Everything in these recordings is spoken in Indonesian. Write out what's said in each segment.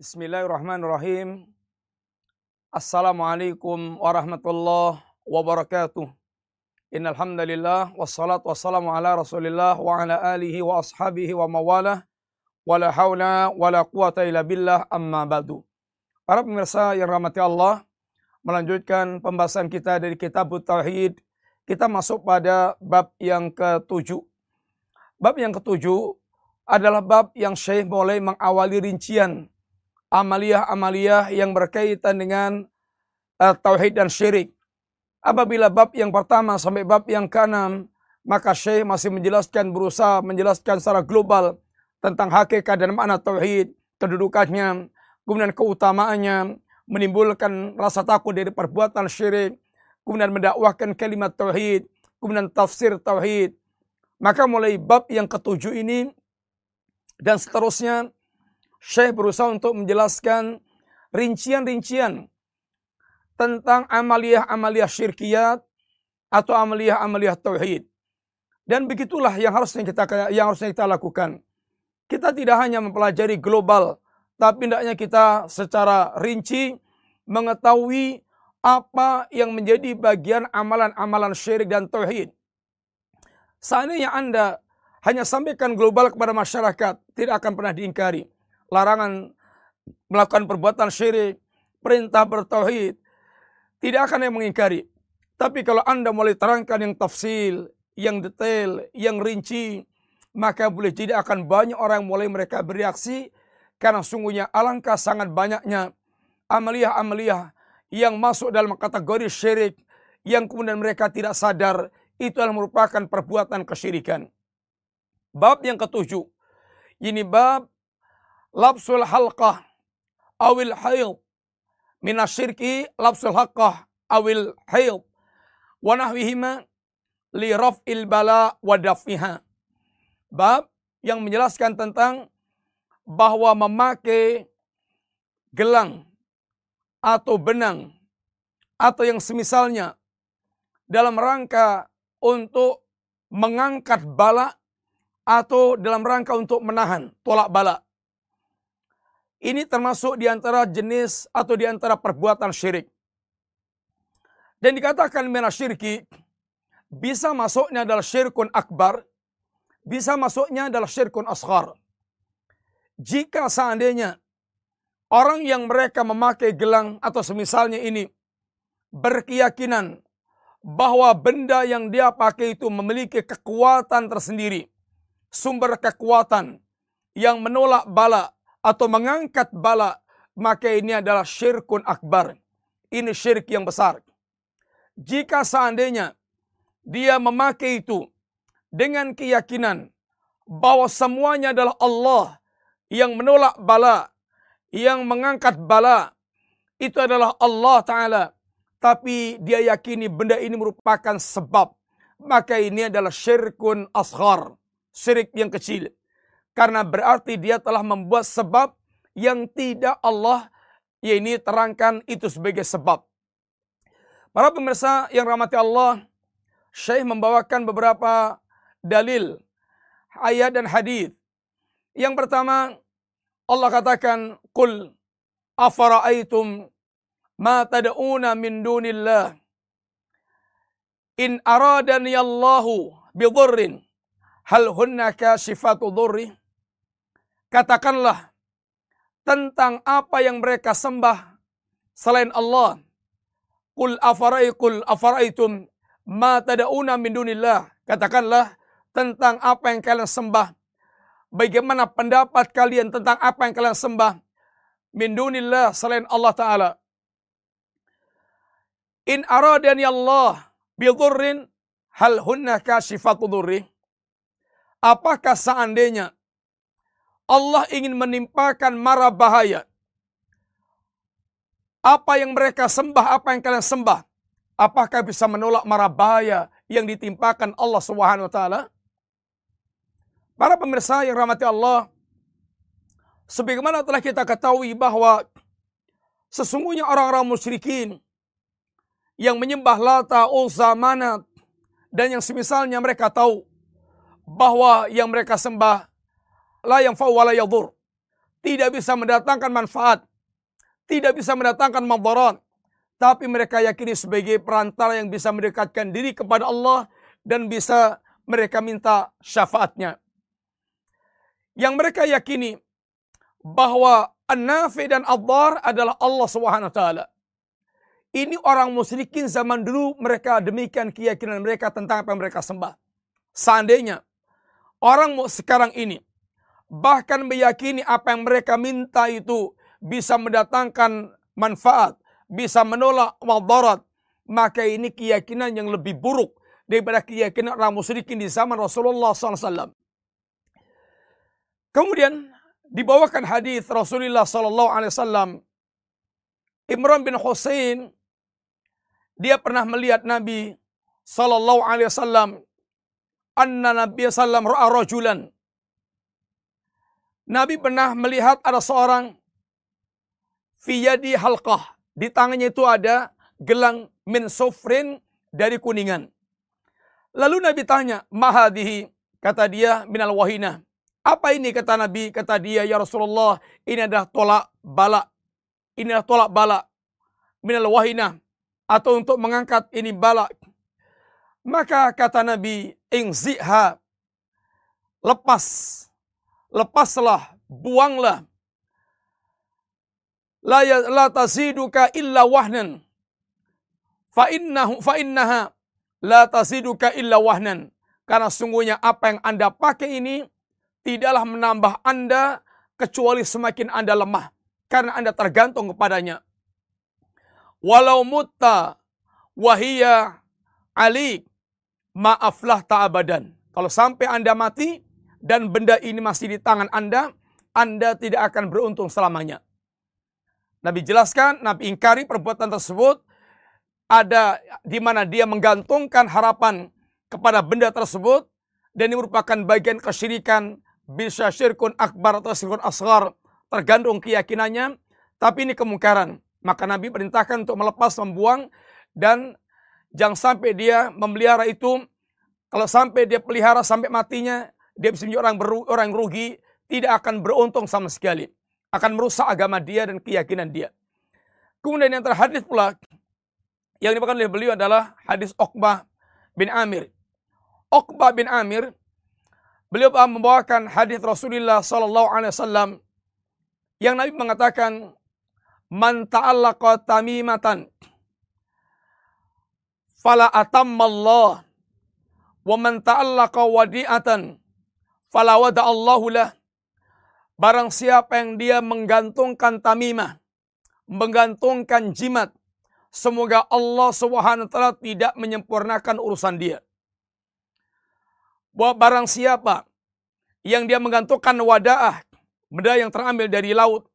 Bismillahirrahmanirrahim. Assalamualaikum warahmatullahi wabarakatuh. Innal hamdalillah wassalatu wassalamu ala Rasulillah wa ala alihi wa ashabihi wa mawalah. Wala haula wala quwata illa billah amma ba'du. Para pemirsa yang rahmati Allah, melanjutkan pembahasan kita dari kitab Tauhid. Kita masuk pada bab yang ketujuh. Bab yang ketujuh adalah bab yang Syekh mulai mengawali rincian amalia-amalia yang berkaitan dengan uh, tauhid dan syirik. Apabila bab yang pertama sampai bab yang keenam, maka Syekh masih menjelaskan berusaha menjelaskan secara global tentang hakikat dan makna tauhid, kedudukannya, kemudian keutamaannya, menimbulkan rasa takut dari perbuatan syirik, kemudian mendakwahkan kalimat tauhid, kemudian tafsir tauhid. Maka mulai bab yang ketujuh ini dan seterusnya Syekh berusaha untuk menjelaskan rincian-rincian tentang amaliyah-amaliyah syirkiyat atau amaliyah-amaliyah tauhid. Dan begitulah yang harusnya kita yang harusnya kita lakukan. Kita tidak hanya mempelajari global, tapi hendaknya kita secara rinci mengetahui apa yang menjadi bagian amalan-amalan syirik dan tauhid. Seandainya Anda hanya sampaikan global kepada masyarakat, tidak akan pernah diingkari. Larangan melakukan perbuatan syirik, perintah bertauhid, tidak akan yang mengingkari. Tapi kalau Anda mulai terangkan yang tafsil, yang detail, yang rinci, maka boleh jadi akan banyak orang mulai mereka bereaksi karena sungguhnya alangkah sangat banyaknya amaliyah-amaliyah yang masuk dalam kategori syirik yang kemudian mereka tidak sadar itu adalah merupakan perbuatan kesyirikan. Bab yang ketujuh. Ini bab lapsul halqah awil hail minasyirki lapsul haqqah awil hail wa nahwihima li raf'il bala wa dafiha. Bab yang menjelaskan tentang bahwa memakai gelang atau benang atau yang semisalnya dalam rangka untuk mengangkat bala atau dalam rangka untuk menahan tolak bala. Ini termasuk di antara jenis atau di antara perbuatan syirik. Dan dikatakan syirki bisa masuknya adalah syirkun akbar, bisa masuknya adalah syirkun asghar. Jika seandainya orang yang mereka memakai gelang atau semisalnya ini berkeyakinan bahwa benda yang dia pakai itu memiliki kekuatan tersendiri sumber kekuatan yang menolak bala atau mengangkat bala, maka ini adalah syirkun akbar. Ini syirik yang besar. Jika seandainya dia memakai itu dengan keyakinan bahwa semuanya adalah Allah yang menolak bala, yang mengangkat bala, itu adalah Allah Ta'ala. Tapi dia yakini benda ini merupakan sebab. Maka ini adalah syirkun asghar syirik yang kecil. Karena berarti dia telah membuat sebab yang tidak Allah ya ini terangkan itu sebagai sebab. Para pemirsa yang rahmati Allah, Syekh membawakan beberapa dalil ayat dan hadis. Yang pertama, Allah katakan, "Qul afara'aitum ma tad'una min dunillah in aradani Allahu bidhurrin Hal hunna kasifatu dhurri? Katakanlah tentang apa yang mereka sembah selain Allah. Qul afarai qul afaraitum ma tad'una min dunillah. Katakanlah tentang apa yang kalian sembah. Bagaimana pendapat kalian tentang apa yang kalian sembah min dunillah selain Allah taala. In aradani Allah bi hal hunna kasifatu dhurri? Apakah seandainya Allah ingin menimpakan mara bahaya? Apa yang mereka sembah, apa yang kalian sembah? Apakah bisa menolak mara bahaya yang ditimpakan Allah Subhanahu wa taala? Para pemirsa yang rahmati Allah, sebagaimana telah kita ketahui bahwa sesungguhnya orang-orang musyrikin yang menyembah Lata, Uzza, Manat dan yang semisalnya mereka tahu bahwa yang mereka sembah la yang wa la yadur. tidak bisa mendatangkan manfaat, tidak bisa mendatangkan madarat, tapi mereka yakini sebagai perantara yang bisa mendekatkan diri kepada Allah dan bisa mereka minta syafaatnya. Yang mereka yakini bahwa An-Nafi dan Ad-Dar adalah Allah taala. Ini orang musyrikin zaman dulu mereka demikian keyakinan mereka tentang apa yang mereka sembah. Seandainya orang sekarang ini bahkan meyakini apa yang mereka minta itu bisa mendatangkan manfaat, bisa menolak madarat, maka ini keyakinan yang lebih buruk daripada keyakinan orang musyrikin di zaman Rasulullah SAW. Kemudian dibawakan hadis Rasulullah SAW Imran bin Husain dia pernah melihat Nabi sallallahu alaihi wasallam anna Nabi sallam ra'a rajulan. Nabi pernah melihat ada seorang fi yadi halqah. Di tangannya itu ada gelang min sufrin dari kuningan. Lalu Nabi tanya, "Mahadihi?" Kata dia, "Minal wahina." Apa ini kata Nabi? Kata dia, "Ya Rasulullah, ini adalah tolak bala. Ini adalah tolak bala. Minal wahina." atau untuk mengangkat ini balak. Maka kata Nabi, ingziha, lepas, lepaslah, buanglah. La, ya, la taziduka illa wahnan. Fa innahu fa innaha la taziduka illa wahnan. Karena sungguhnya apa yang Anda pakai ini tidaklah menambah Anda kecuali semakin Anda lemah karena Anda tergantung kepadanya walau mutta wahia alik maaflah ta'abadan. Kalau sampai Anda mati dan benda ini masih di tangan Anda, Anda tidak akan beruntung selamanya. Nabi jelaskan, Nabi ingkari perbuatan tersebut ada di mana dia menggantungkan harapan kepada benda tersebut dan ini merupakan bagian kesyirikan bisa syirkun akbar atau syirkun asgar tergantung keyakinannya tapi ini kemungkaran maka Nabi perintahkan untuk melepas, membuang dan jangan sampai dia memelihara itu. Kalau sampai dia pelihara sampai matinya, dia bisa menjadi orang, orang rugi, tidak akan beruntung sama sekali. Akan merusak agama dia dan keyakinan dia. Kemudian yang terhadis pula, yang dipakai oleh beliau adalah hadis Uqbah bin Amir. Uqbah bin Amir, beliau membawakan hadis Rasulullah Wasallam yang Nabi mengatakan man ta'allaqa tamimatan fala atammallah wa man ta'allaqa wadi'atan fala wada'allahu lah barang siapa yang dia menggantungkan tamimah menggantungkan jimat semoga Allah Subhanahu wa taala tidak menyempurnakan urusan dia bahwa barang siapa yang dia menggantungkan wadaah benda yang terambil dari laut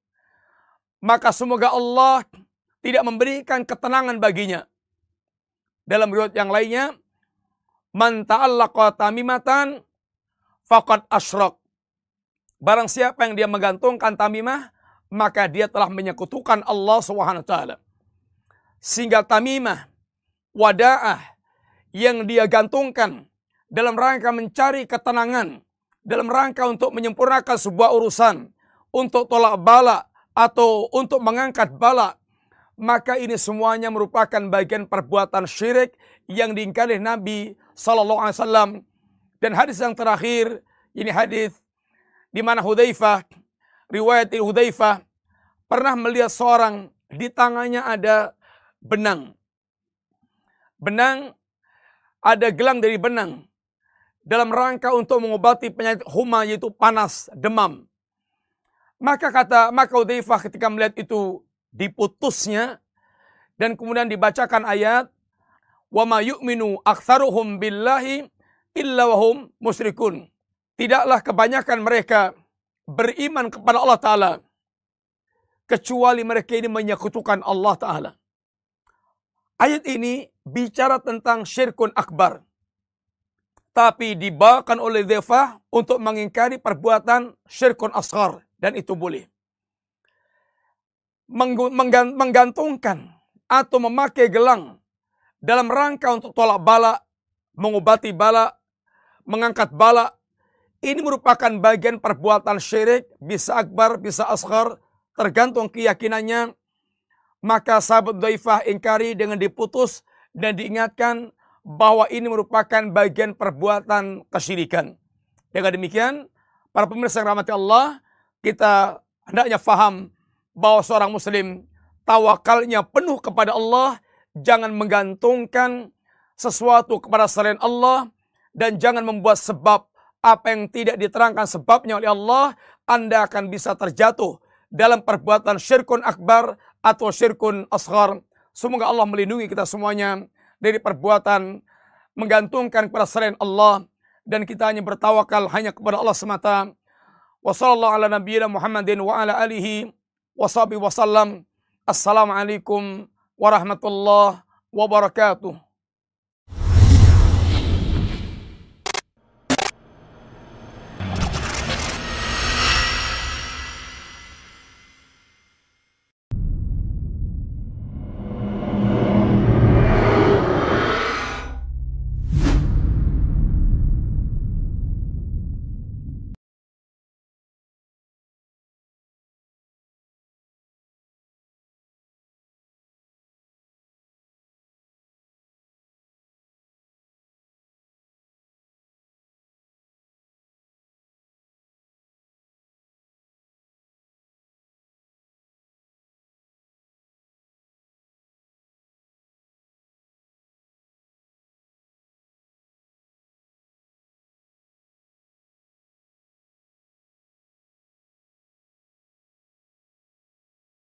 maka semoga Allah tidak memberikan ketenangan baginya. Dalam riwayat yang lainnya, man ta'allaqa tamimatan faqad asyrak. Barang siapa yang dia menggantungkan tamimah, maka dia telah menyekutukan Allah taala. Sehingga tamimah, wadaah yang dia gantungkan dalam rangka mencari ketenangan, dalam rangka untuk menyempurnakan sebuah urusan, untuk tolak bala, atau untuk mengangkat bala, maka ini semuanya merupakan bagian perbuatan syirik yang diingkari Nabi Sallallahu Alaihi Wasallam. Dan hadis yang terakhir, ini hadis di mana Hudzaifah, riwayat Hudzaifah pernah melihat seorang di tangannya ada benang. Benang ada gelang dari benang dalam rangka untuk mengobati penyakit huma yaitu panas, demam. Maka kata maka Udaifah ketika melihat itu diputusnya dan kemudian dibacakan ayat wa ma yu'minu aktsaruhum billahi illa wahum musyrikun. Tidaklah kebanyakan mereka beriman kepada Allah taala kecuali mereka ini menyekutukan Allah taala. Ayat ini bicara tentang syirkun akbar. Tapi dibawakan oleh Defah untuk mengingkari perbuatan syirkun asghar. Dan itu boleh. Menggantungkan atau memakai gelang dalam rangka untuk tolak bala, mengobati bala, mengangkat bala, ini merupakan bagian perbuatan syirik, bisa akbar, bisa asghar, tergantung keyakinannya. Maka sahabat Daifah ingkari dengan diputus dan diingatkan bahwa ini merupakan bagian perbuatan kesyirikan. Dengan demikian, para pemirsa yang rahmati Allah, kita hendaknya faham bahwa seorang muslim tawakalnya penuh kepada Allah, jangan menggantungkan sesuatu kepada selain Allah dan jangan membuat sebab apa yang tidak diterangkan sebabnya oleh Allah, Anda akan bisa terjatuh dalam perbuatan syirkun akbar atau syirkun asghar. Semoga Allah melindungi kita semuanya dari perbuatan menggantungkan kepada selain Allah dan kita hanya bertawakal hanya kepada Allah semata. Wassalamualaikum warahmatullahi wabarakatuh.